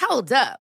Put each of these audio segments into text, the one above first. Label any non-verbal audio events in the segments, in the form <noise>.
Hold up.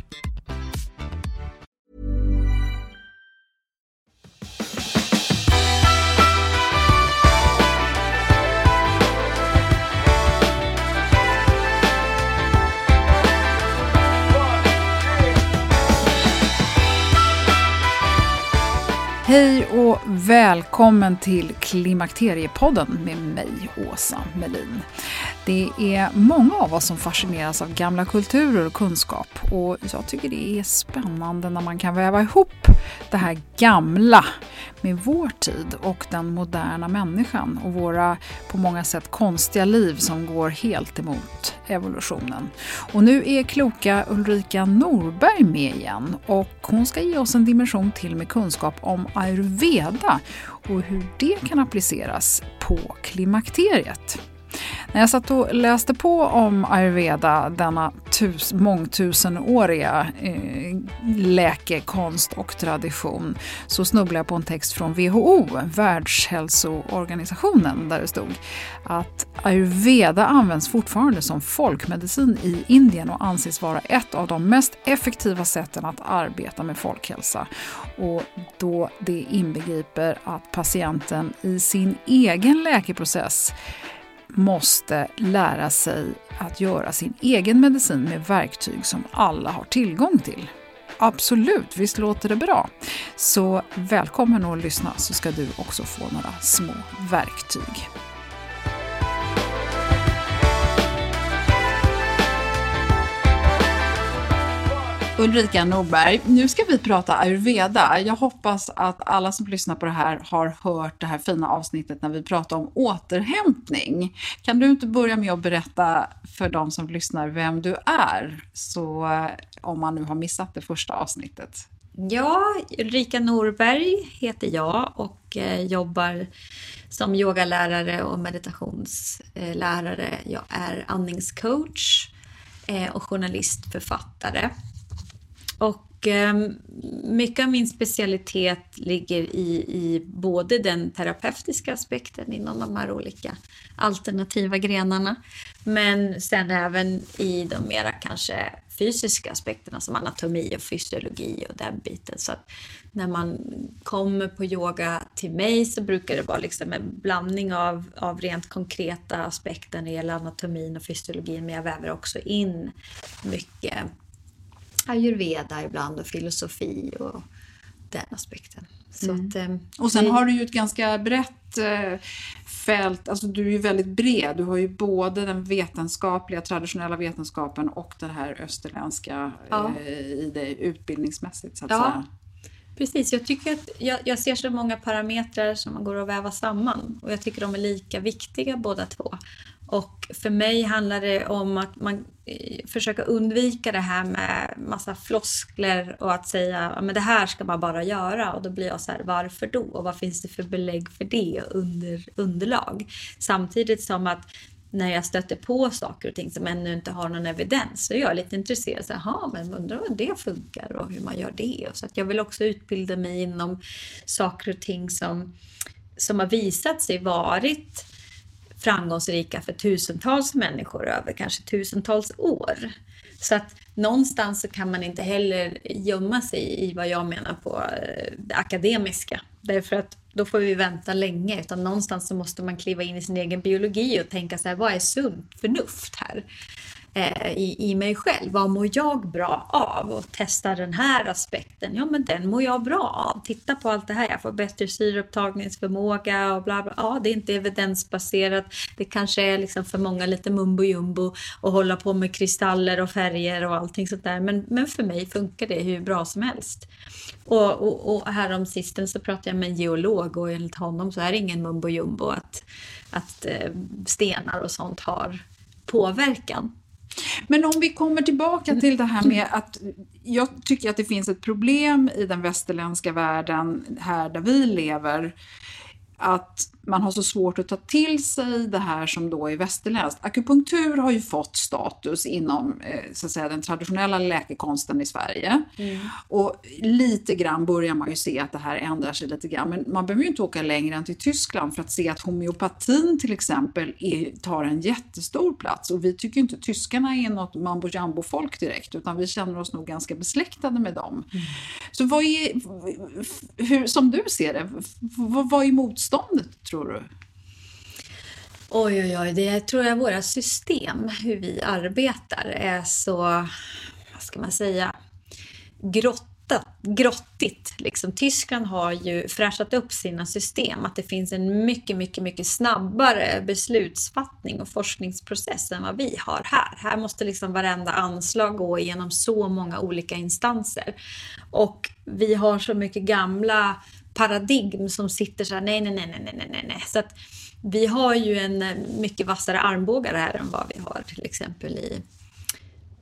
Hej och välkommen till Klimakteriepodden med mig, Åsa Melin. Det är många av oss som fascineras av gamla kulturer och kunskap och jag tycker det är spännande när man kan väva ihop det här gamla med vår tid och den moderna människan och våra på många sätt konstiga liv som går helt emot evolutionen. Och nu är kloka Ulrika Norberg med igen och hon ska ge oss en dimension till med kunskap om ayurveda och hur det kan appliceras på klimakteriet. När jag satt och läste på om ayurveda, denna tus, mångtusenåriga eh, läkekonst och tradition, så snubblade jag på en text från WHO, Världshälsoorganisationen, där det stod att ayurveda används fortfarande som folkmedicin i Indien och anses vara ett av de mest effektiva sätten att arbeta med folkhälsa. Och då det inbegriper att patienten i sin egen läkeprocess måste lära sig att göra sin egen medicin med verktyg som alla har tillgång till. Absolut, visst låter det bra? Så välkommen att lyssna så ska du också få några små verktyg. Ulrika Norberg, nu ska vi prata ayurveda. Jag hoppas att alla som lyssnar på det här har hört det här fina avsnittet när vi pratar om återhämtning. Kan du inte börja med att berätta för de som lyssnar vem du är, så eh, om man nu har missat det första avsnittet? Ja, Ulrika Norberg heter jag och eh, jobbar som yogalärare och meditationslärare. Jag är andningscoach eh, och journalist, författare. Och eh, mycket av min specialitet ligger i, i både den terapeutiska aspekten inom de här olika alternativa grenarna, men sen även i de mera kanske fysiska aspekterna som anatomi och fysiologi och den biten. Så att när man kommer på yoga till mig så brukar det vara liksom en blandning av, av rent konkreta aspekter när det gäller anatomin och fysiologin, men jag väver också in mycket ayurveda ibland och filosofi och den aspekten. Mm. Att, eh, och sen har du ju ett ganska brett eh, fält, alltså du är ju väldigt bred. Du har ju både den vetenskapliga, traditionella vetenskapen och det här österländska ja. eh, i det utbildningsmässigt så att ja. säga. Precis, jag tycker att jag, jag, ser så många parametrar som man går att väva samman och jag tycker de är lika viktiga båda två. Och för mig handlar det om att man försöker försöka undvika det här med massa floskler och att säga men det här ska man bara göra och då blir jag så här varför då och vad finns det för belägg för det under underlag samtidigt som att när jag stöter på saker och ting som ännu inte har någon evidens så är jag lite intresserad. Så, Jaha, men undrar vad det funkar och hur man gör det. Så att jag vill också utbilda mig inom saker och ting som, som har visat sig varit framgångsrika för tusentals människor över kanske tusentals år. Så att någonstans så kan man inte heller gömma sig i vad jag menar på eh, det akademiska. Därför att då får vi vänta länge. Utan någonstans så måste man kliva in i sin egen biologi och tänka så här, vad är sunt förnuft här? Eh, i, i mig själv. Vad mår jag bra av? Och testa den här aspekten. Ja, men den mår jag bra av. Titta på allt det här. Jag får bättre syreupptagningsförmåga och bla bla. Ja, det är inte evidensbaserat. Det kanske är liksom för många lite mumbo jumbo och hålla på med kristaller och färger och allting sånt där. Men, men för mig funkar det hur bra som helst. Och, och, och härom sisten så pratade jag med en geolog och enligt honom så är det ingen mumbo jumbo att, att eh, stenar och sånt har påverkan. Men om vi kommer tillbaka till det här med att jag tycker att det finns ett problem i den västerländska världen här där vi lever. Att man har så svårt att ta till sig det här som då är västerländskt. Akupunktur har ju fått status inom eh, så att säga, den traditionella läkekonsten i Sverige. Mm. Och lite grann börjar man ju se att det här ändrar sig lite grann. Men man behöver ju inte åka längre än till Tyskland för att se att homeopatin till exempel är, tar en jättestor plats. Och vi tycker inte tyskarna är något mambo jumbo folk direkt utan vi känner oss nog ganska besläktade med dem. Mm. Så vad är, hur, som du ser det, vad, vad är motståndet tror du? Oj, oj, oj. Det tror jag våra system, hur vi arbetar, är så, vad ska man säga, grottat, grottigt. Liksom. Tyskland har ju fräschat upp sina system, att det finns en mycket, mycket, mycket snabbare beslutsfattning och forskningsprocess än vad vi har här. Här måste liksom varenda anslag gå igenom så många olika instanser. Och vi har så mycket gamla paradigm som sitter så här, nej, nej, nej, nej, nej, nej, nej. Så att vi har ju en eh, mycket vassare armbågar här än vad vi har till exempel i,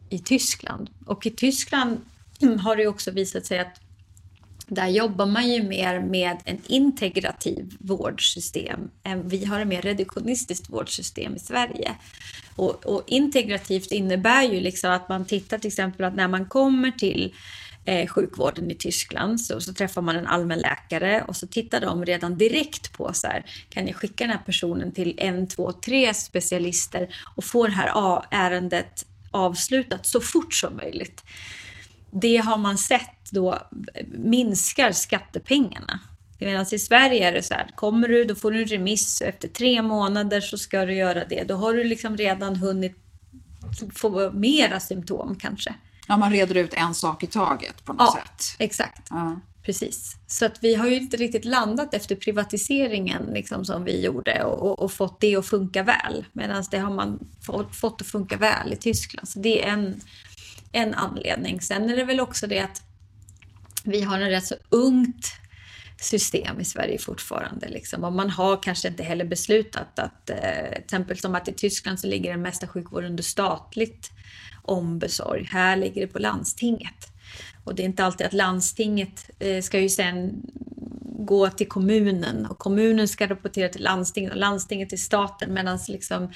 i Tyskland. Och i Tyskland <clears throat> har det också visat sig att där jobbar man ju mer med en integrativ vårdsystem. Vi har ett mer reduktionistiskt vårdsystem i Sverige. Och, och integrativt innebär ju liksom att man tittar till exempel att när man kommer till eh, sjukvården i Tyskland så, så träffar man en allmänläkare och så tittar de redan direkt på så här, kan jag skicka den här personen till en, två, tre specialister och få det här ärendet avslutat så fort som möjligt. Det har man sett då minskar skattepengarna. Medan i Sverige är det så här, kommer du då får du en remiss och efter tre månader så ska du göra det. Då har du liksom redan hunnit få mera symptom kanske. Ja, man reder ut en sak i taget på något ja, sätt. Exakt. Ja. Precis. Så att vi har ju inte riktigt landat efter privatiseringen liksom, som vi gjorde och, och, och fått det att funka väl. Medan det har man fått, fått att funka väl i Tyskland. Så det är en, en anledning. Sen är det väl också det att vi har en rätt så ungt system i Sverige fortfarande. Liksom. Och man har kanske inte heller beslutat att, eh, till exempel som att i Tyskland så ligger den mesta sjukvården under statligt ombesorg. Här ligger det på landstinget. Och det är inte alltid att landstinget eh, ska ju sen gå till kommunen och kommunen ska rapportera till landstinget och landstinget till staten medan liksom,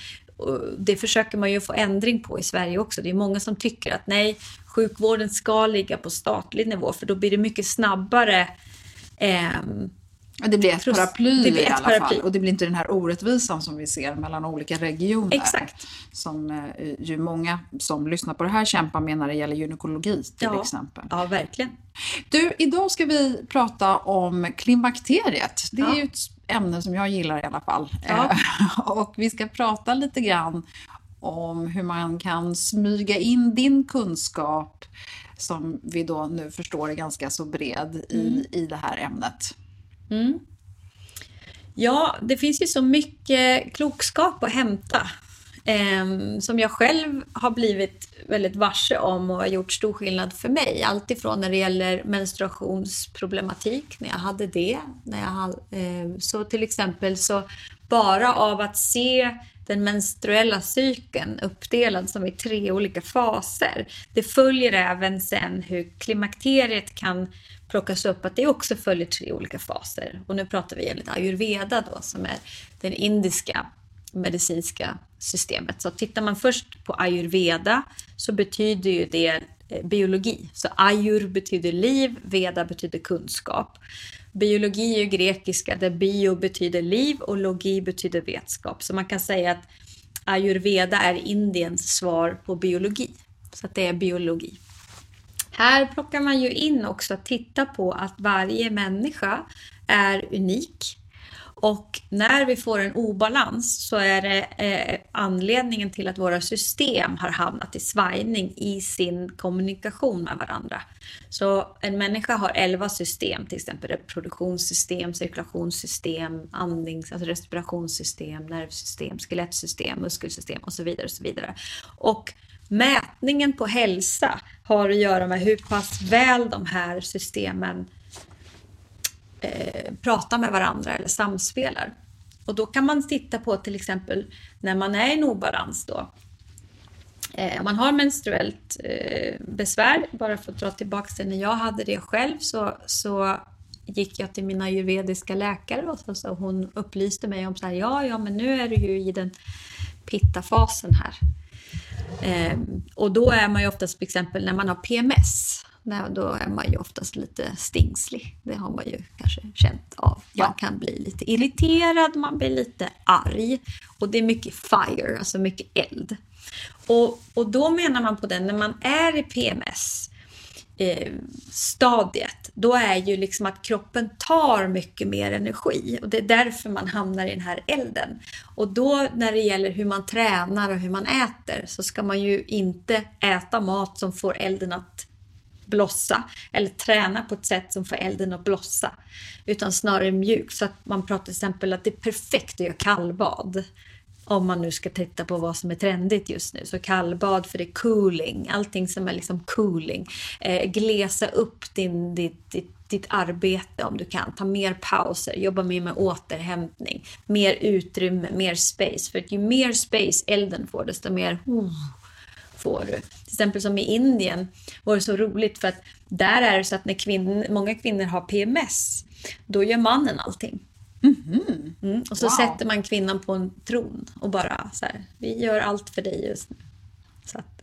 det försöker man ju få ändring på i Sverige också. Det är många som tycker att nej, sjukvården ska ligga på statlig nivå för då blir det mycket snabbare eh, det blir ett paraply det blir ett i alla paraply. fall och det blir inte den här orättvisan som vi ser mellan olika regioner. Exakt. Som eh, ju många som lyssnar på det här kämpar med när det gäller gynekologi till ja. exempel. Ja, verkligen. Du, idag ska vi prata om klimakteriet. Det är ja. ju ett ämne som jag gillar i alla fall. Ja. <laughs> Och vi ska prata lite grann om hur man kan smyga in din kunskap som vi då nu förstår är ganska så bred i, mm. i det här ämnet. Mm. Ja, det finns ju så mycket klokskap att hämta eh, som jag själv har blivit väldigt varse om och har gjort stor skillnad för mig. Alltifrån när det gäller menstruationsproblematik, när jag hade det. När jag, eh, så till exempel så bara av att se den menstruella cykeln uppdelad som i tre olika faser. Det följer även sen hur klimakteriet kan plockas upp, att det också följer tre olika faser. Och nu pratar vi enligt ayurveda då, som är det indiska medicinska systemet. Så tittar man först på ayurveda så betyder ju det eh, biologi. Så ayur betyder liv, veda betyder kunskap. Biologi är ju grekiska där bio betyder liv och logi betyder vetskap. Så man kan säga att ayurveda är Indiens svar på biologi. Så att det är biologi. Här plockar man ju in också att titta på att varje människa är unik och när vi får en obalans så är det eh, anledningen till att våra system har hamnat i svajning i sin kommunikation med varandra. Så en människa har 11 system, till exempel reproduktionssystem, cirkulationssystem, andnings, alltså respirationssystem, nervsystem, skelettsystem, muskelsystem och så vidare. Och så vidare. Och mätningen på hälsa har att göra med hur pass väl de här systemen eh, pratar med varandra eller samspelar. Och då kan man titta på till exempel när man är i en obalans då. Eh, om man har menstruellt eh, besvär, bara för att dra tillbaka till när jag hade det själv så, så gick jag till mina ayurvediska läkare och så, så hon upplyste mig om så här, ja, ja, men nu är du ju i den pitta-fasen här. Eh, och då är man ju oftast till exempel när man har PMS då är man ju oftast lite stingslig. Det har man ju kanske känt av. Ja. Man kan bli lite irriterad, man blir lite arg. Och det är mycket fire, alltså mycket eld. Och, och då menar man på den, när man är i PMS, eh, stadiet, då är ju liksom att kroppen tar mycket mer energi och det är därför man hamnar i den här elden. Och då när det gäller hur man tränar och hur man äter så ska man ju inte äta mat som får elden att blossa eller träna på ett sätt som får elden att blossa. Utan snarare mjuk. Så att man pratar till exempel att det är perfekt att göra kallbad. Om man nu ska titta på vad som är trendigt just nu. Så kallbad för det är cooling. Allting som är liksom cooling. Eh, glesa upp din, ditt, ditt, ditt arbete om du kan. Ta mer pauser, jobba mer med återhämtning. Mer utrymme, mer space. För ju mer space elden får desto mer uh, får du. Till exempel som i Indien var det så roligt för att där är det så att när kvinn, många kvinnor har PMS, då gör mannen allting. Mm. Mm. Och så wow. sätter man kvinnan på en tron och bara så här, vi gör allt för dig just nu. Så att,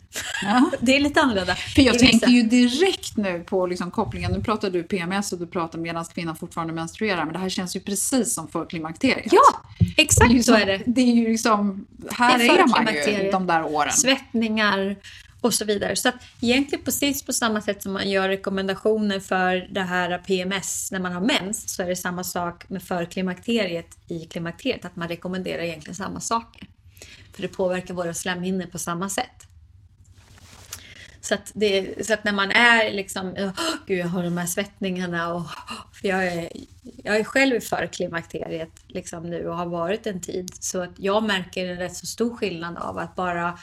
Ja. <laughs> Det är lite annorlunda. För jag tänker ju direkt nu på liksom kopplingen. Nu pratar du PMS och du pratar medan kvinnan fortfarande menstruerar. Men det här känns ju precis som för klimakteriet. Ja, exakt liksom, så är det. Det är ju liksom, här är, är man ju de där åren. Svettningar och så vidare. Så att egentligen precis på samma sätt som man gör rekommendationer för det här PMS när man har mens så är det samma sak med för klimakteriet i klimakteriet. Att man rekommenderar egentligen samma saker. För det påverkar våra slemhinnor på samma sätt. Så att, det, så att när man är liksom, oh, gud jag har de här svettningarna och för jag är, jag är själv för klimakteriet liksom nu och har varit en tid. Så att jag märker en rätt så stor skillnad av att bara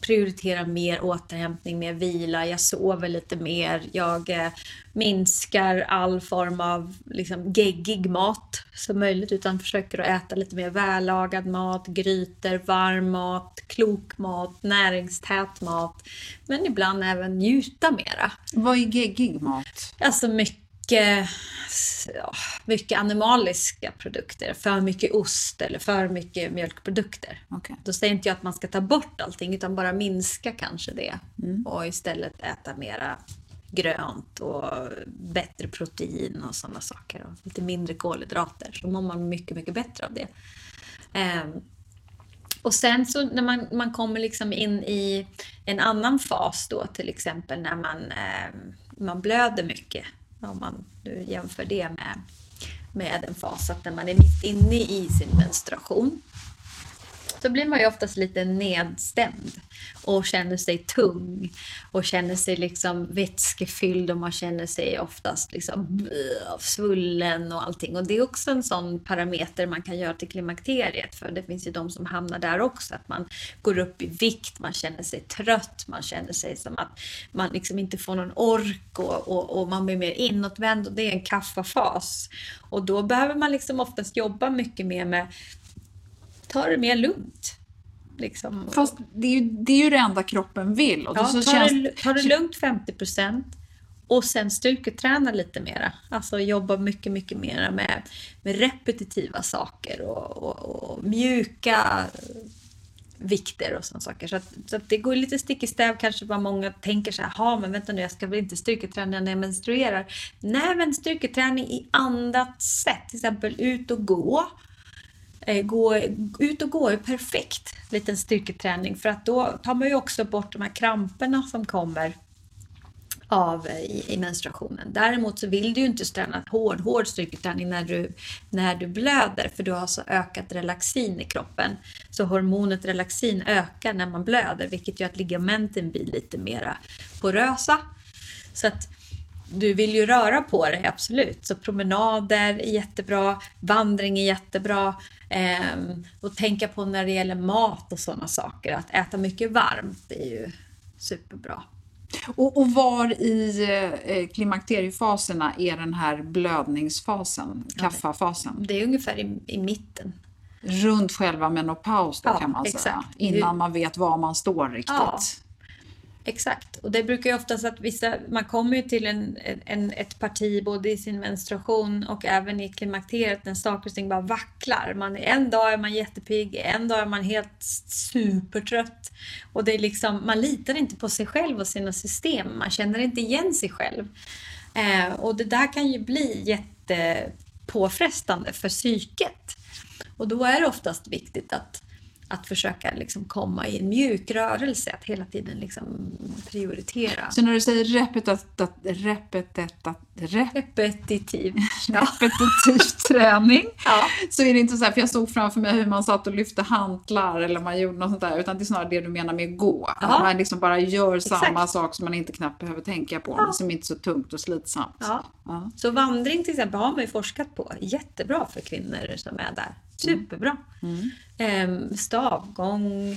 prioriterar mer återhämtning, mer vila, jag sover lite mer, jag eh, minskar all form av liksom, geggig mat som möjligt utan försöker att äta lite mer vällagad mat, grytor, varm mat, klok mat, näringstät mat. Men ibland även njuta mera. Vad är geggig mat? Alltså mycket mycket, ja, mycket animaliska produkter. För mycket ost eller för mycket mjölkprodukter. Okay. Då säger inte jag att man ska ta bort allting utan bara minska kanske det. Mm. Och istället äta mera grönt och bättre protein och sådana saker. Och lite mindre kolhydrater. Så mår man mycket, mycket bättre av det. Um, och sen så när man, man kommer liksom in i en annan fas då till exempel när man, eh, man blöder mycket om man nu jämför det med, med en fas att när man är mitt inne i sin menstruation så blir man ju oftast lite nedstämd och känner sig tung och känner sig liksom vätskefylld och man känner sig oftast liksom svullen och allting. Och det är också en sån parameter man kan göra till klimakteriet för det finns ju de som hamnar där också, att man går upp i vikt, man känner sig trött, man känner sig som att man liksom inte får någon ork och, och, och man blir mer inåtvänd och det är en kaffafas. Och då behöver man liksom oftast jobba mycket mer med ta det mer lugnt. Liksom. Fast det är, ju, det är ju det enda kroppen vill. Och Ja, så ta, känns, det, ta det lugnt 50% och sen styrketräna lite mera. Alltså jobba mycket, mycket mera med, med repetitiva saker och, och, och mjuka vikter och sådana saker. Så, att, så att det går lite stick i stäv kanske vad många tänker så här, ja men vänta nu jag ska väl inte styrketräna när jag menstruerar. Nej men styrketräning i annat sätt, till exempel ut och gå. Eh, gå ut och gå är perfekt liten styrketräning för att då tar man ju också bort de här kramperna som kommer av eh, i, i menstruationen. Däremot så vill du ju inte träna hård, hård styrketräning när du, när du blöder för du har så ökat relaxin i kroppen. Så hormonet relaxin ökar när man blöder vilket gör att ligamenten blir lite mera porösa. Så att du vill ju röra på dig, absolut. Så promenader är jättebra, vandring är jättebra. Eh, och tänka på när det gäller mat och sådana saker. Att äta mycket varmt är ju superbra. Och, och var i eh, klimakteriefaserna är den här blödningsfasen, kaffafasen? Det är ungefär i, i mitten. Runt själva menopaus då Ja, kan man exakt. säga. Innan man vet var man står riktigt. Ja. Exakt, och det brukar ju oftast att vissa, man kommer ju till en, en, ett parti både i sin menstruation och även i klimakteriet när saker och ting bara vacklar. Man, en dag är man jättepigg, en dag är man helt supertrött. Och det är liksom, man litar inte på sig själv och sina system, man känner inte igen sig själv. Eh, och det där kan ju bli jättepåfrestande för psyket. Och då är det oftast viktigt att att försöka liksom komma i en mjuk rörelse, att hela tiden liksom prioritera. Så när du säger repetitat, repetitat, rep, Repetitiv. <laughs> repetitiv träning <laughs> Ja. så är det inte så här, för jag såg framför mig hur man satt och lyfte hantlar eller man gjorde något sånt där, utan det är snarare det du menar med gå. Att man liksom bara gör samma Exakt. sak som man inte knappt behöver tänka på, Ja. som inte är så tungt och slitsamt. Ja. Ja. Så vandring till exempel har man ju forskat på. Jättebra för kvinnor som är där. Superbra. Mm. Ehm, stavgång,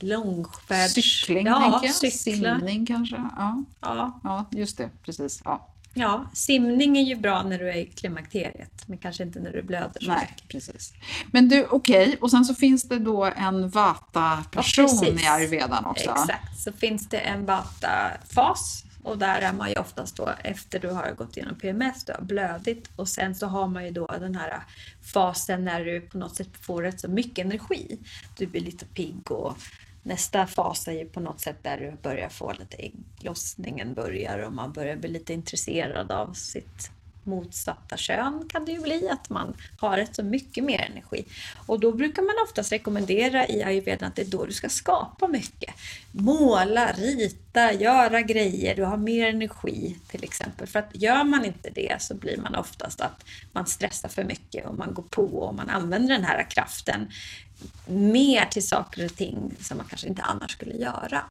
långfärds... Cykling ja, tänker jag, cykla. simning kanske. Ja. Ja. ja, just det, precis. Ja. ja, simning är ju bra när du är i klimakteriet, men kanske inte när du blöder så Nej, mycket. precis. Men du, okej, och sen så finns det då en vata-person Ja, i ayurvedan också. Exakt, så finns det en vata-fas och där är man ju oftast då efter du har gått igenom PMS, du har blödit och sen så har man ju då den här fasen när du på något sätt får rätt så mycket energi. Du blir lite pigg och nästa fas är ju på något sätt där du börjar få lite ägglossningen börjar och man börjar bli lite intresserad av sitt motsatta kön kan det ju bli att man har rätt så mycket mer energi. Och då brukar man oftast rekommendera i ayurvedan att det är då du ska skapa mycket. Måla, rita, göra grejer, du har mer energi till exempel. För att gör man inte det så blir man oftast att man stressar för mycket och man går på och man använder den här kraften mer till saker och ting som man kanske inte annars skulle göra.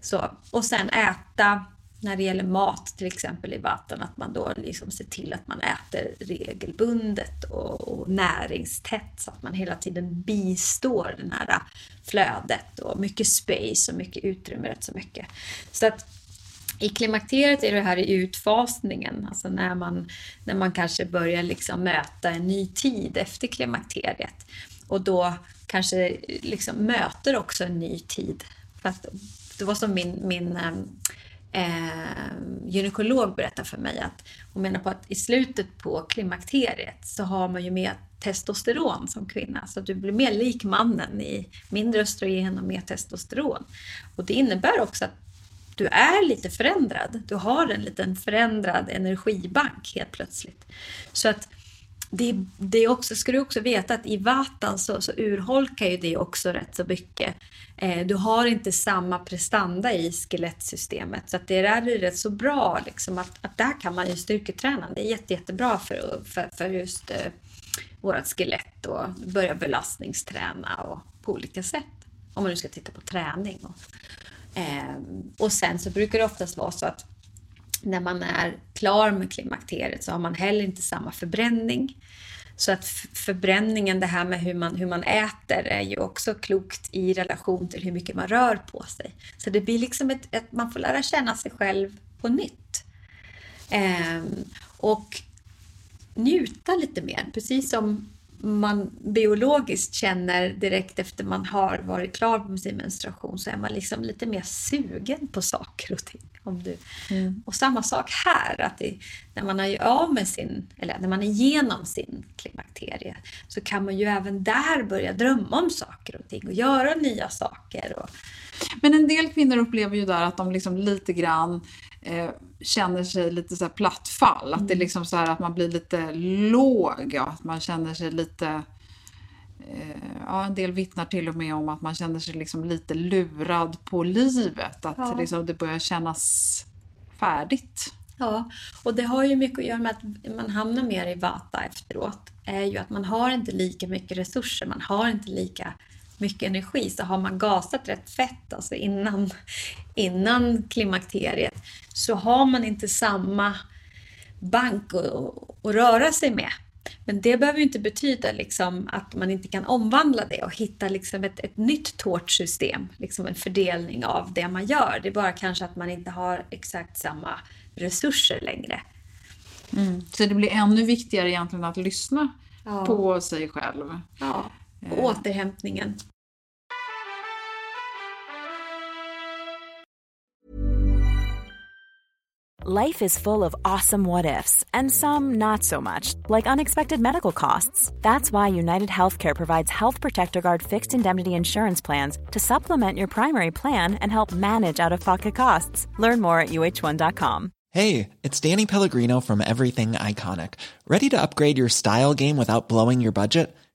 Så, och sen äta när det gäller mat till exempel i vatten, att man då liksom ser till att man äter regelbundet och, och näringstätt så att man hela tiden bistår det här flödet och mycket space och mycket utrymme rätt så mycket. Så att i klimakteriet är det här i utfasningen, alltså när man, när man kanske börjar liksom möta en ny tid efter klimakteriet. Och då kanske liksom möter också en ny tid. För att det var som min, min ehm, eh, gynekolog berättar för mig att hon menar på att i slutet på klimakteriet så har man ju mer testosteron som kvinna. Så att du blir mer lik mannen i mindre östrogen och mer testosteron. Och det innebär också att du är lite förändrad. Du har en liten förändrad energibank helt plötsligt. Så att det, det också, ska du också veta att i vatan så, så urholkar ju det också rätt så mycket. Eh, du har inte samma prestanda i skelettsystemet så att det är rätt så bra liksom att, att där kan man ju styrketräna. Det är jätte, jättebra för, för, för just eh, vårt skelett och börja belastningsträna och på olika sätt. Om man nu ska titta på träning. Och, eh, och sen så brukar det oftast vara så att när man är klar med klimakteriet så har man heller inte samma förbränning. Så att förbränningen, det här med hur man, hur man äter, är ju också klokt i relation till hur mycket man rör på sig. Så det blir liksom ett, ett man får lära känna sig själv på nytt. Eh, och njuta lite mer, precis som man biologiskt känner direkt efter man har varit klar med sin menstruation så är man liksom lite mer sugen på saker och ting. Om du. Mm. Och samma sak här, att det, när man är av med sin, eller när man är igenom sin klimakterie så kan man ju även där börja drömma om saker och ting och göra nya saker. Och... Men en del kvinnor upplever ju där att de liksom lite grann eh, känner sig lite så här plattfall. Att det är mm. liksom så här att man blir lite låg, ja, att man känner sig lite eh, Ja, en del vittnar till och med om att man känner sig liksom lite lurad på livet. Att ja. liksom det börjar kännas färdigt. Ja, och det har ju mycket att göra med att man hamnar mer i vata efteråt. är ju att man har inte lika mycket resurser, man har inte lika mycket energi. Så har man gasat rätt fett alltså innan, innan klimakteriet så har man inte samma bank att, att röra sig med. Men det behöver inte betyda liksom att man inte kan omvandla det och hitta liksom ett, ett nytt tårtsystem, liksom en fördelning av det man gör. Det är bara kanske att man inte har exakt samma resurser längre. Mm. Så det blir ännu viktigare egentligen att lyssna ja. på sig själv. Ja, och eh. återhämtningen. Life is full of awesome what ifs, and some not so much, like unexpected medical costs. That's why United Healthcare provides Health Protector Guard fixed indemnity insurance plans to supplement your primary plan and help manage out of pocket costs. Learn more at uh1.com. Hey, it's Danny Pellegrino from Everything Iconic. Ready to upgrade your style game without blowing your budget?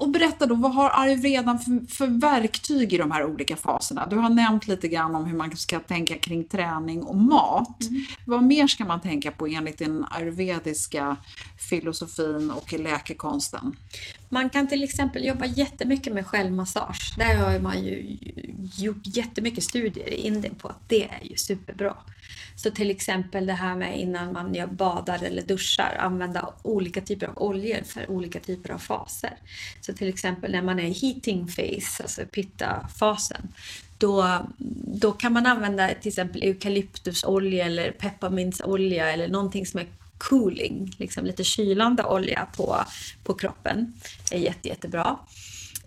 Och berätta då, vad har ayurvedan för, för verktyg i de här olika faserna? Du har nämnt lite grann om hur man ska tänka kring träning och mat. Mm. Vad mer ska man tänka på enligt den ayurvediska filosofin och läkekonsten? Man kan till exempel jobba jättemycket med självmassage. Där har man ju gjort jättemycket studier i Indien på att det är ju superbra. Så till exempel det här med innan man badar eller duschar, använda olika typer av oljor för olika typer av faser. Så till exempel när man är i heating phase, alltså pitta-fasen, då, då kan man använda till exempel eukalyptusolja eller pepparmintsolja eller någonting som är cooling, liksom lite kylande olja på, på kroppen. Det är jätte, jättebra.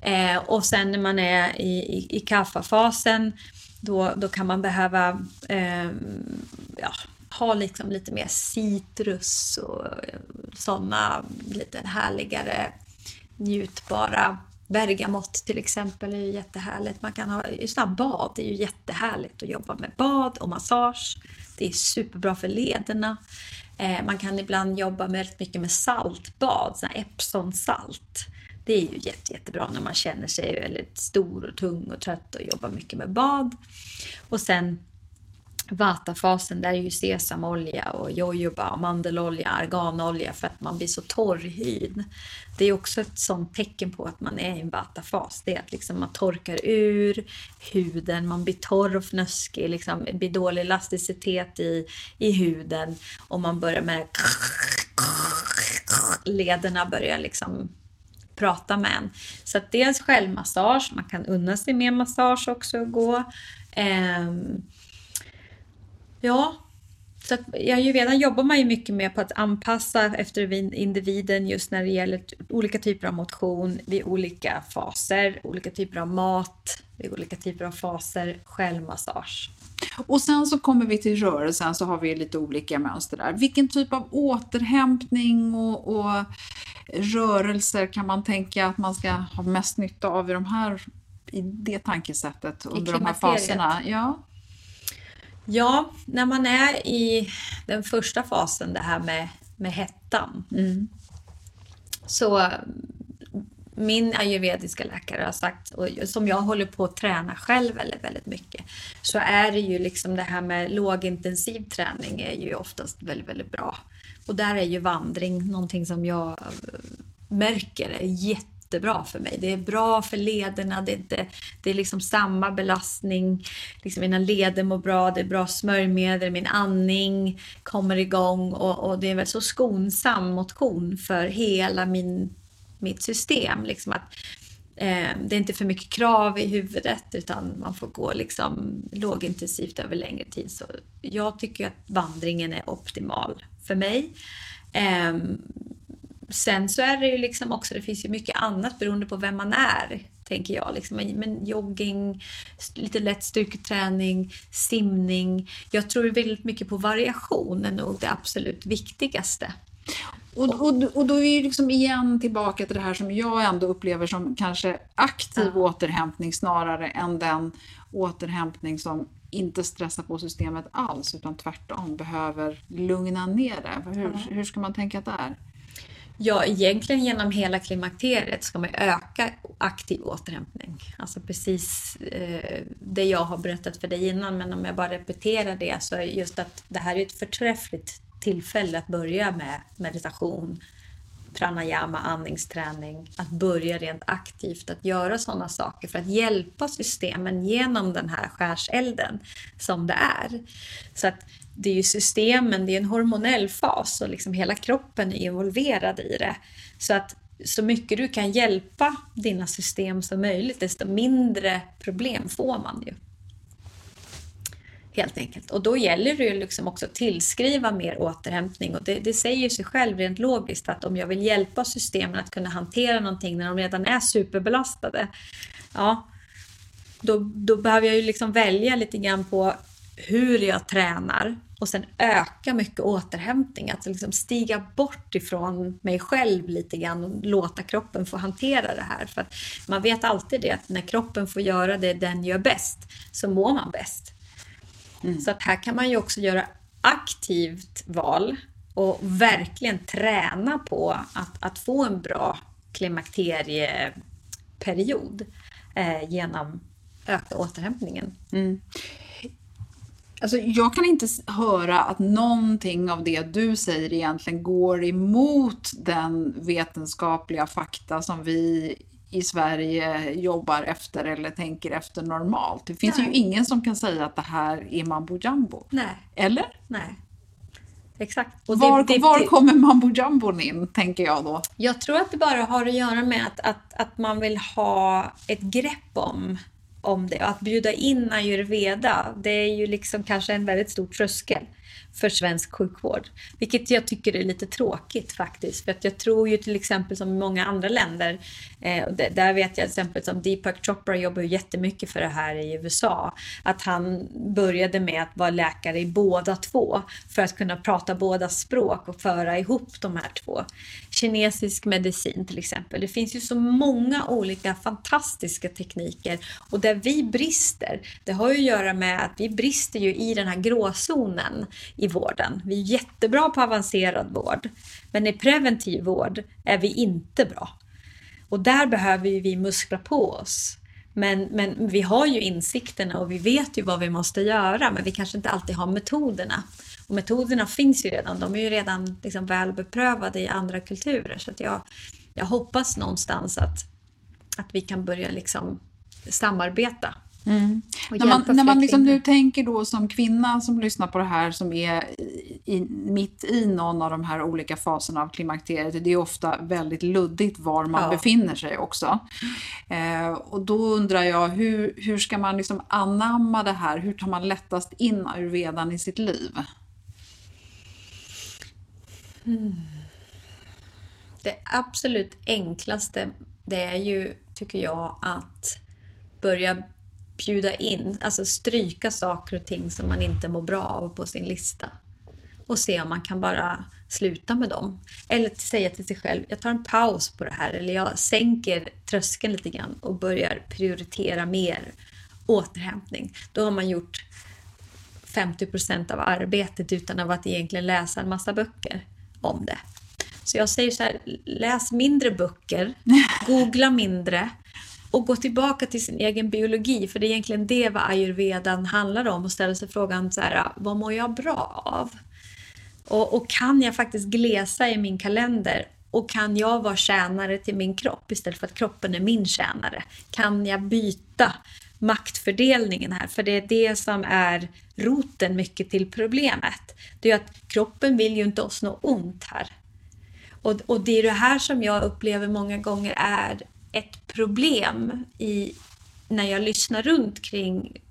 Eh, och sen när man är i, i, i kaffafasen då, då kan man behöva eh, ja, ha liksom lite mer citrus och eh, sådana lite härligare njutbara Bergamott till exempel är ju jättehärligt. Man kan ha sådana bad, det är ju jättehärligt att jobba med bad och massage. Det är superbra för lederna. Eh, man kan ibland jobba med mycket med saltbad, Epsom-salt det är ju jätte, jättebra när man känner sig väldigt stor och tung och trött och jobbar mycket med bad. Och sen vatafasen, där är ju sesamolja och jojoba, mandelolja, arganolja för att man blir så torr i hyn. Det är också ett sånt tecken på att man är i en vatafas. Det är att liksom man torkar ur huden, man blir torr och fnöskig, liksom, det blir dålig elasticitet i, i huden och man börjar med lederna börjar liksom prata med en. Så att dels självmassage, man kan unna sig mer massage också och gå. Um, Ja, så att i redan jobbar man ju mycket med på att anpassa efter individen just när det gäller olika typer av motion vid olika faser, olika typer av mat vid olika typer av faser, självmassage. Och sen så kommer vi till rörelsen så har vi lite olika mönster där. Vilken typ av återhämtning och, och rörelser kan man tänka att man ska ha mest nytta av i de här i det tankesättet under de här faserna? Ja. Ja, när man är i den första fasen, det här med, med hettan. Mm. Så min ayurvediska läkare har sagt, och som jag håller på att träna själv väldigt, väldigt mycket, så är det ju liksom det här med lågintensiv träning är ju oftast väldigt, väldigt bra. Och där är ju vandring någonting som jag eh, märker är jättebra för mig. Det är bra för lederna, det är, inte, det är liksom samma belastning. Liksom mina leder mår bra, det är bra smörjmedel, min andning kommer igång och, och det är väl så skonsam motion för hela min, mitt system. Liksom att, eh, det är inte för mycket krav i huvudet utan man får gå liksom lågintensivt över längre tid. Så jag tycker att vandringen är optimal för mig. Eh, sen så är det ju liksom också, det finns ju mycket annat beroende på vem man är, tänker jag. Liksom. Men jogging, lite lätt styrketräning, simning. Jag tror väldigt mycket på variation är nog det absolut viktigaste. Och, och, och då är vi liksom igen tillbaka till det här som jag ändå upplever som kanske aktiv ja. återhämtning snarare än den återhämtning som inte stressar på systemet alls utan tvärtom behöver lugna ner det. Hur, ja. hur ska man tänka där? Ja, egentligen genom hela klimakteriet ska man öka aktiv återhämtning. Alltså precis eh, det jag har berättat för dig innan, men om jag bara repeterar det så är just att det här är ett förträffligt tillfälle att börja med meditation, pranayama, andningsträning, att börja rent aktivt att göra sådana saker för att hjälpa systemen genom den här skärselden som det är. Så att det är ju systemen, det är en hormonell fas och liksom hela kroppen är involverad i det. Så att så mycket du kan hjälpa dina system som möjligt, desto mindre problem får man ju. Helt enkelt. Och då gäller det ju liksom också att tillskriva mer återhämtning. Och det, det säger sig själv rent logiskt att om jag vill hjälpa systemen att kunna hantera någonting när de redan är superbelastade, ja, då, då behöver jag ju liksom välja lite grann på hur jag tränar och sen öka mycket återhämtning. Att liksom stiga bort ifrån mig själv lite grann och låta kroppen få hantera det här. För man vet alltid det att när kroppen får göra det den gör bäst så mår man bäst. Mm. Så att här kan man ju också göra aktivt val och verkligen träna på att, att få en bra klimakterieperiod eh, genom öka återhämtningen. Mm. Alltså, jag kan inte höra att någonting av det du säger egentligen går emot den vetenskapliga fakta som vi i Sverige jobbar efter eller tänker efter normalt. Det finns Nej. ju ingen som kan säga att det här är mambo jumbo. Nej. Eller? Nej. Exakt. Och var, det, det, var kommer mambo jumbon in, tänker jag då? Jag tror att det bara har att göra med att, att, att man vill ha ett grepp om om det. Att bjuda in ayurveda, det är ju liksom kanske en väldigt stor tröskel för svensk sjukvård. Vilket jag tycker är lite tråkigt faktiskt. För att jag tror ju till exempel som i många andra länder, eh, där vet jag till exempel som Deepak Chopra jobbar ju jättemycket för det här i USA. Att han började med att vara läkare i båda två för att kunna prata båda språk och föra ihop de här två. Kinesisk medicin till exempel. Det finns ju så många olika fantastiska tekniker och där vi brister, det har ju att göra med att vi brister ju i den här gråzonen i vården. Vi är jättebra på avancerad vård, men i preventiv vård är vi inte bra. Och där behöver ju vi muskla på oss. Men, men vi har ju insikterna och vi vet ju vad vi måste göra men vi kanske inte alltid har metoderna. Och metoderna finns ju redan, de är ju redan liksom väl beprövade i andra kulturer. Så att jag, jag hoppas någonstans att, att vi kan börja liksom samarbeta Mm. När man, när man liksom nu tänker då som kvinna som lyssnar på det här som är i, mitt i någon av de här olika faserna av klimakteriet. Det är ofta väldigt luddigt var man ja. befinner sig också. Eh, och då undrar jag hur, hur ska man liksom anamma det här? Hur tar man lättast in ayurvedan i sitt liv? Mm. Det absolut enklaste det är ju, tycker jag, att börja bjuda in, alltså stryka saker och ting som man inte mår bra av på sin lista. Och se om man kan bara sluta med dem. Eller säga till sig själv, jag tar en paus på det här. Eller jag sänker tröskeln lite grann och börjar prioritera mer återhämtning. Då har man gjort 50 procent av arbetet utan att egentligen läsa en massa böcker om det. Så jag säger så här, läs mindre böcker, <laughs> googla mindre, och gå tillbaka till sin egen biologi, för det är egentligen det vad ayurvedan handlar om och ställa sig frågan så här, vad mår jag bra av? Och, och, kan jag faktiskt glesa i min kalender och kan jag vara tjänare till min kropp istället för att kroppen är min tjänare? Kan jag byta maktfördelningen här? För det är det som är roten mycket till problemet. Det är att kroppen vill ju inte oss något ont här. Och, och det är det här som jag upplever många gånger är ett problem i, när jag lyssnar runt kring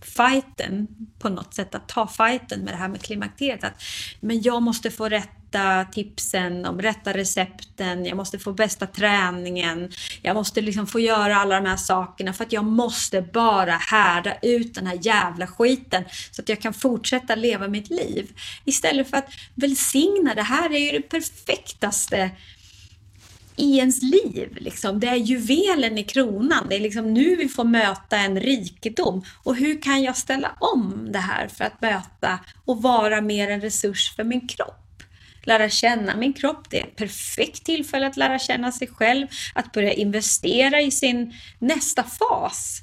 fighten på något sätt, att ta fighten med det här med klimakteriet. Att, men jag måste få rätt rätta tipsen de rätta recepten, jag måste få bästa träningen, jag måste liksom få göra alla de här sakerna för att jag måste bara härda ut den här jävla skiten så att jag kan fortsätta leva mitt liv. Istället för att välsigna, det här är ju det perfektaste i ens liv. Liksom. Det är juvelen i kronan. Det är liksom nu vi får möta en rikedom. Och hur kan jag ställa om det här för att möta och vara mer en resurs för min kropp? Lära känna min kropp, det är ett perfekt tillfälle att lära känna sig själv, att börja investera i sin nästa fas.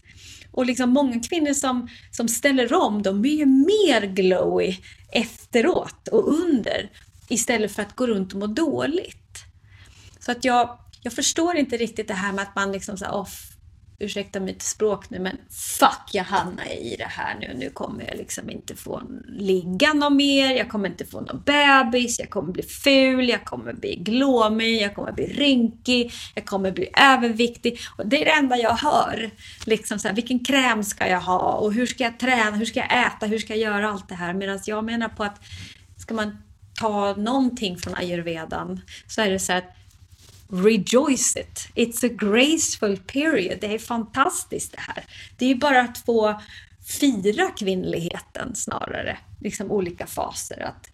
Och liksom många kvinnor som, som ställer om, de blir ju mer glowy efteråt och under istället för att gå runt och må dåligt. Så att jag, jag förstår inte riktigt det här med att man liksom så oh, ursäkta mitt språk nu, men fuck, jag hamnar i det här nu. Nu kommer jag liksom inte få ligga någon mer, jag kommer inte få någon bebis, jag kommer bli ful, jag kommer bli glåmig, jag kommer bli rynkig, jag kommer bli överviktig. Och det är det enda jag hör. Liksom så här, vilken kräm ska jag ha och hur ska jag träna, hur ska jag äta, hur ska jag göra allt det här? Medan jag menar på att ska man ta någonting från ayurvedan så är det så att rejoice it. It's a graceful period. Det är fantastiskt det här. Det är ju bara att få fira kvinnligheten snarare, liksom olika faser. Att,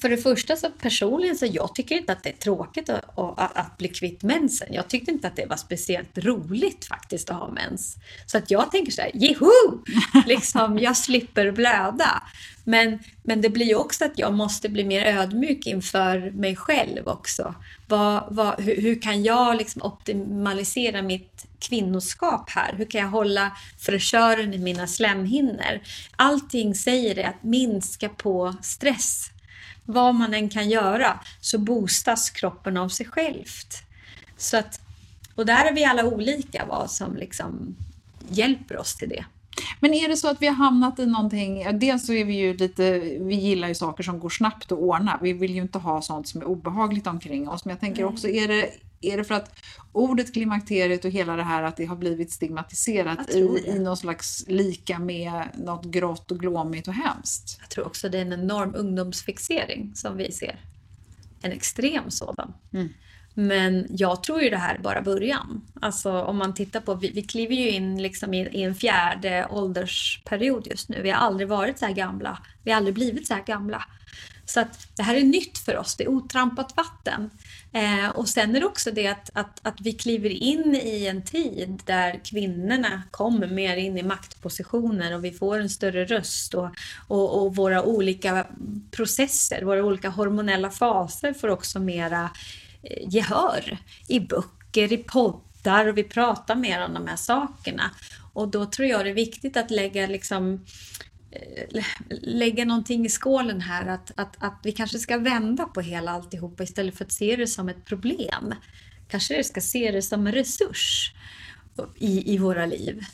för det första så personligen så jag tycker inte att det är tråkigt att, att, att, bli kvitt mensen. Jag tyckte inte att det var speciellt roligt faktiskt att ha mens. Så att jag tänker så här, jeho! <laughs> Liksom, jag slipper blöda. Men, men det blir ju också att jag måste bli mer ödmjuk inför mig själv också. Vad, vad, hur, hur, kan jag liksom optimalisera mitt kvinnoskap här? Hur kan jag hålla fräschören i mina slemhinnor? Allting säger det att minska på stress. Vad man än kan göra så boostas kroppen av sig självt. Så att, och där är vi alla olika vad som liksom hjälper oss till det. Men är det så att vi har hamnat i någonting, dels så är vi ju lite, vi gillar ju saker som går snabbt att ordna. Vi vill ju inte ha sånt som är obehagligt omkring oss. Men jag tänker också, är det, är det för att ordet klimakteriet och hela det här att det har blivit stigmatiserat i, i någon slags lika med något grått och glåmigt och hemskt? Jag tror också det är en enorm ungdomsfixering som vi ser. En extrem sådan. Mm. Men jag tror ju det här är bara början. Alltså om man tittar på, vi, vi kliver ju in liksom i, i, en fjärde åldersperiod just nu. Vi har aldrig varit så här gamla. Vi har aldrig blivit så här gamla. Så att det här är nytt för oss, det är otrampat vatten. Eh, och sen är det också det att, att, att vi kliver in i en tid där kvinnorna kommer mer in i maktpositioner och vi får en större röst och, och, och våra olika processer, våra olika hormonella faser får också mera Eh, gehör i böcker i poddar och vi pratar mer om de här sakerna. Och då tror jag det är viktigt att lägga liksom eh, lägga någonting i skålen här att, att, att vi kanske ska vända på hela alltihopa istället för att se det som ett problem. Kanske vi ska se det som en resurs i, i våra liv.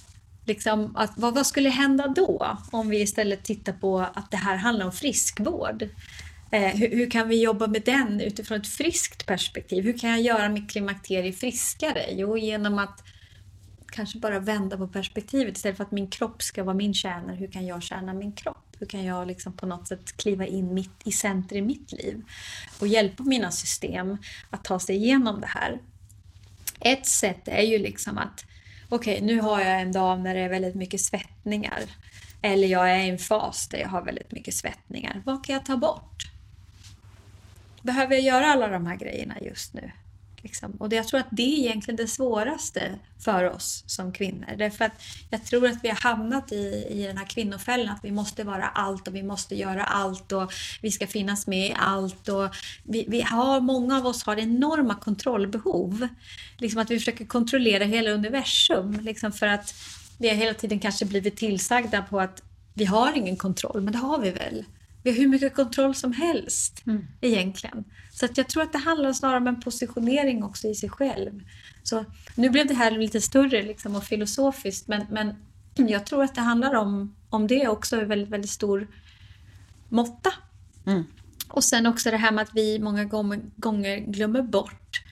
Liksom att, vad, vad skulle hända då om vi istället tittar på att det här handlar om friskvård? Eh, hur, hur, kan vi jobba med den utifrån ett friskt perspektiv? Hur kan jag göra mitt klimakterie friskare? Jo, genom att kanske bara vända på perspektivet istället för att min kropp ska vara min kärna. Hur kan jag tjäna min kropp? Hur kan jag liksom på något sätt kliva in mitt, i center i mitt liv och hjälpa mina system att ta sig igenom det här? Ett sätt är ju liksom att okej, okay, nu har jag en dag när det är väldigt mycket svettningar. Eller jag är i en fas där jag har väldigt mycket svettningar. Vad kan jag ta bort? Behöver jag göra alla de här grejerna just nu? Liksom. Och jag tror att det är egentligen det svåraste för oss som kvinnor. Därför att jag tror att vi har hamnat i, i den här kvinnofällan att vi måste vara allt och vi måste göra allt och vi ska finnas med i allt. Och vi, vi har, många av oss har enorma kontrollbehov. Liksom att vi försöker kontrollera hela universum liksom för att vi har hela tiden kanske blivit tillsagda på att vi har ingen kontroll, men det har vi väl. Vi har hur mycket kontroll som helst mm. egentligen. Så att jag tror att det handlar snarare om en positionering också i sig själv. Så nu blev det här lite större liksom och filosofiskt men, men jag tror att det handlar om, om det också i väldigt, väldigt stor måtta. Mm. Och sen också det här med att vi många gånger glömmer bort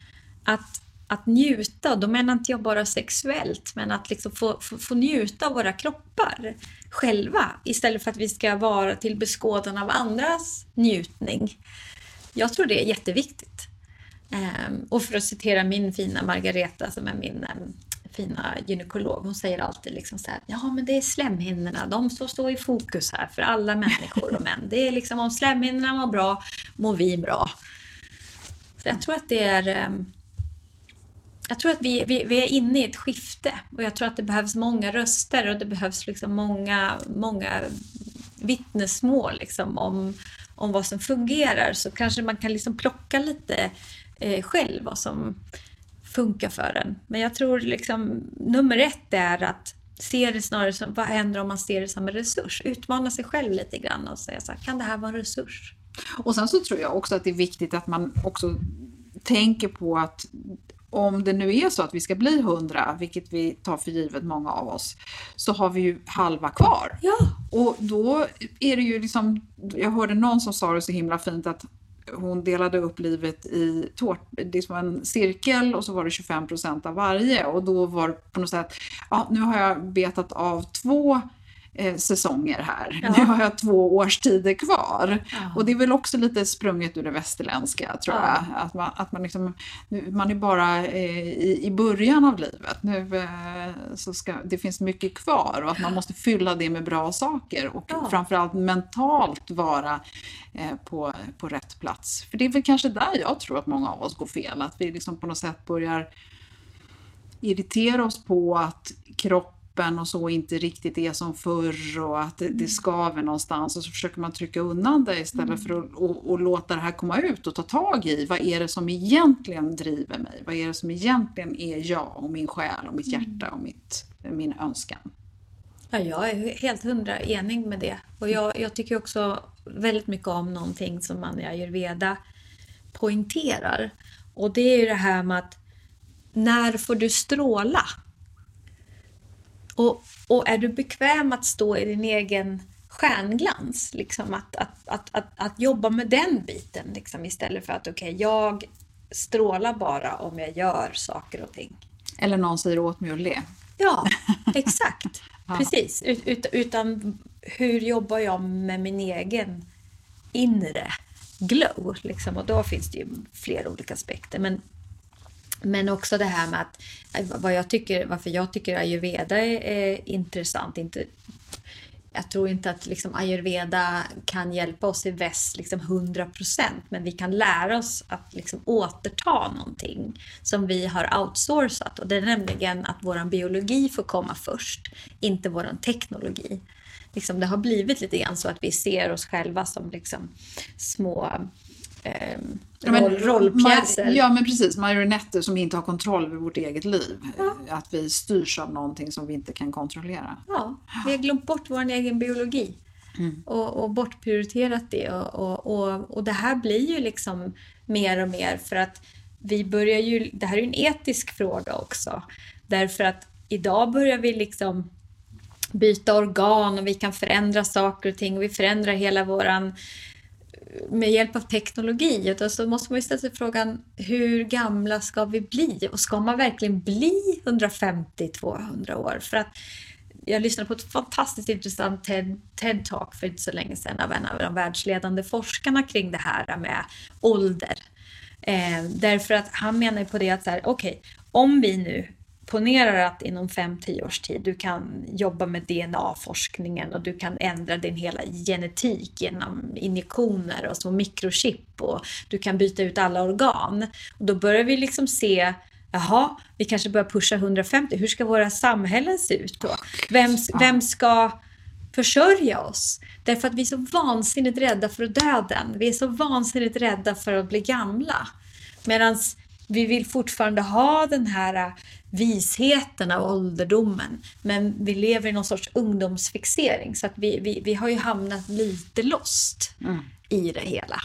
att, att njuta, då menar inte jag bara sexuellt, men att liksom få, få, få njuta av våra kroppar själva istället för att vi ska vara till beskådan av andras njutning. Jag tror det är jätteviktigt. Ehm, och för att citera min fina Margareta som är min ehm, fina gynekolog, hon säger alltid liksom så här, ja men det är slemhinnorna, de står, står i fokus här för alla människor och män. Det är liksom om slemhinnorna mår bra, mår vi bra. Så jag tror att det är ehm, jag tror att vi, vi, vi, är inne i ett skifte och jag tror att det behövs många röster och det behövs liksom många, många vittnesmål liksom om, om vad som fungerar så kanske man kan liksom plocka lite eh, själv vad som funkar för en. Men jag tror liksom nummer ett är att se det snarare som vad händer om man ser det som en resurs? Utmana sig själv lite grann och säga så här, kan det här vara en resurs? Och sen så tror jag också att det är viktigt att man också tänker på att om det nu är så att vi ska bli hundra, vilket vi tar för givet många av oss, så har vi ju halva kvar. Ja. Och då är det ju liksom, jag hörde någon som sa det så himla fint att hon delade upp livet i tårt, var en cirkel och så var det 25 procent av varje och då var det på något sätt, ja nu har jag betat av två eh, säsonger här. Ja. Nu har jag två årstider kvar. Ja. Och det är väl också lite sprunget ur det västerländska tror ja. jag. Att man, att man, liksom, man är bara eh, i, i början av livet. Nu eh, så ska, det finns mycket kvar och att man måste fylla det med bra saker och ja. framförallt mentalt vara eh, på, på rätt plats. För det är väl kanske där jag tror att många av oss går fel. Att vi liksom på något sätt börjar irritera oss på att kropp kroppen och så inte riktigt är som förr och att det, det mm. skaver någonstans och så försöker man trycka undan det istället mm. för att och, och låta det här komma ut och ta tag i vad är det som egentligen driver mig? Vad är det som egentligen är jag och min själ och mitt mm. hjärta och mitt, min önskan? Ja, jag är helt hundra enig med det. Och jag, jag tycker också väldigt mycket om någonting som man i ayurveda poängterar. Och det är ju det här med att när får du stråla? Och, och är du bekväm att stå i din egen stjärnglans, liksom att, att, att, att, att jobba med den biten liksom, istället för att okej, okay, jag strålar bara om jag gör saker och ting. Eller någon säger åt mig att le. Ja, <laughs> exakt. ja. Precis. Ut, utan hur jobbar jag med min egen inre glow? Liksom? Och då finns det ju flera olika aspekter. Men men också det här med att eh, vad jag tycker, varför jag tycker ayurveda är, är intressant. Inte, jag tror inte att liksom ayurveda kan hjälpa oss i väst liksom 100% men vi kan lära oss att liksom återta någonting som vi har outsourcat och det är nämligen att vår biologi får komma först, inte vår teknologi. Liksom det har blivit lite grann så att vi ser oss själva som liksom små eh, roll, rollpjäser. Ja, men precis. Marionetter som inte har kontroll över vårt eget liv. Ja. Att vi styrs av någonting som vi inte kan kontrollera. Ja, vi har glömt bort vår egen biologi. Mm. Och, och bortprioriterat det. Och, och, och, och det här blir ju liksom mer och mer för att vi börjar ju, det här är ju en etisk fråga också. Därför att idag börjar vi liksom byta organ och vi kan förändra saker och ting och vi förändrar hela våran med hjälp av teknologi. utan så måste man ju ställa sig frågan hur gamla ska vi bli? Och ska man verkligen bli 150-200 år? För att jag lyssnade på ett fantastiskt intressant TED-talk för inte så länge sedan av en av de världsledande forskarna kring det här med ålder. Eh, därför att han menar på det att så här, okej, okay, om vi nu ponerar att inom 5-10 års tid du kan jobba med DNA-forskningen och du kan ändra din hela genetik genom injektioner och små mikrochip och du kan byta ut alla organ. Och då börjar vi liksom se Jaha, vi kanske börjar pusha 150. Hur ska våra samhällen se ut då? Vem, vem ska försörja oss? Därför att vi är så vansinnigt rädda för döden. Vi är så vansinnigt rädda för att bli gamla. Medan vi vill fortfarande ha den här visheten av ålderdomen. Men vi lever i någon sorts ungdomsfixering. Så att vi, vi, vi har ju hamnat lite lost mm. i det hela.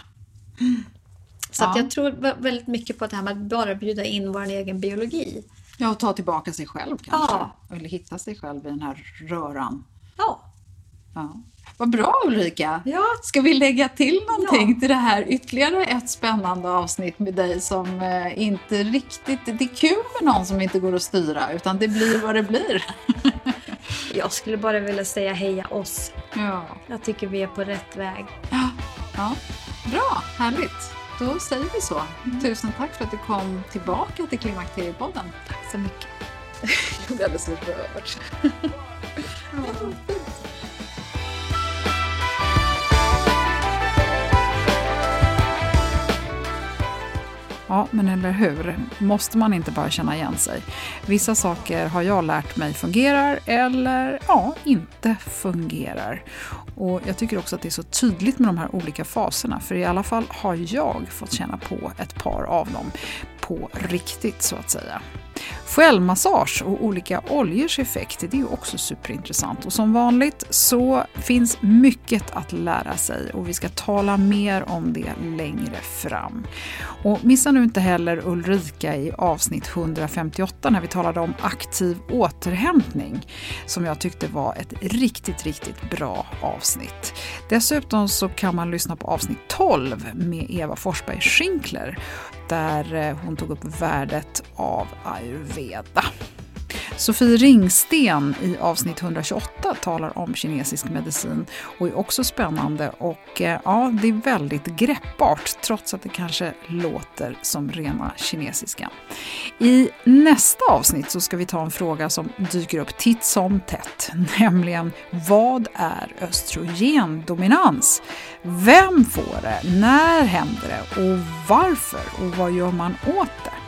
Så ja. jag tror väldigt mycket på det här med att bara bjuda in vår egen biologi. Ja, och ta tillbaka sig själv kanske. Ja. Eller hitta sig själv i den här röran. Ja. ja. Vad bra Ulrika! Ja. Ska vi lägga till någonting ja. till det här ytterligare ett spännande avsnitt med dig som eh, inte riktigt... Det är kul med någon som inte går att styra utan det blir vad det blir. <laughs> Jag skulle bara vilja säga heja oss. Ja. Jag tycker vi är på rätt väg. Ja, ja. Bra, härligt. Då säger vi så. Mm. Tusen tack för att du kom tillbaka till Klimakteriepodden. Tack så mycket. <laughs> Jag blir alldeles rörd. ja. <laughs> Ja, men eller hur? Måste man inte bara känna igen sig? Vissa saker har jag lärt mig fungerar eller ja, inte fungerar. Och Jag tycker också att det är så tydligt med de här olika faserna, för i alla fall har jag fått känna på ett par av dem på riktigt så att säga. Självmassage och olika oljors effekt det är också superintressant. Och som vanligt så finns mycket att lära sig och vi ska tala mer om det längre fram. Och missa nu inte heller Ulrika i avsnitt 158 när vi talade om aktiv återhämtning som jag tyckte var ett riktigt, riktigt bra avsnitt. Dessutom så kan man lyssna på avsnitt 12 med Eva Forsberg Schinkler där eh, hon tog upp värdet av ayurveda. Sofie Ringsten i avsnitt 128 talar om kinesisk medicin och är också spännande och eh, ja, det är väldigt greppbart trots att det kanske låter som rena kinesiska. I nästa avsnitt så ska vi ta en fråga som dyker upp titt som tätt, <laughs> nämligen vad är östrogendominans? Vem får det? När händer det? Och varför? Och vad gör man åt det?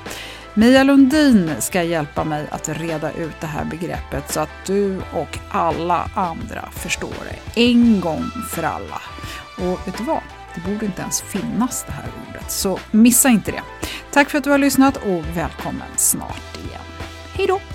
Mia Lundin ska hjälpa mig att reda ut det här begreppet så att du och alla andra förstår det en gång för alla. Och vet du vad? Det borde inte ens finnas det här ordet, så missa inte det. Tack för att du har lyssnat och välkommen snart igen. Hej då!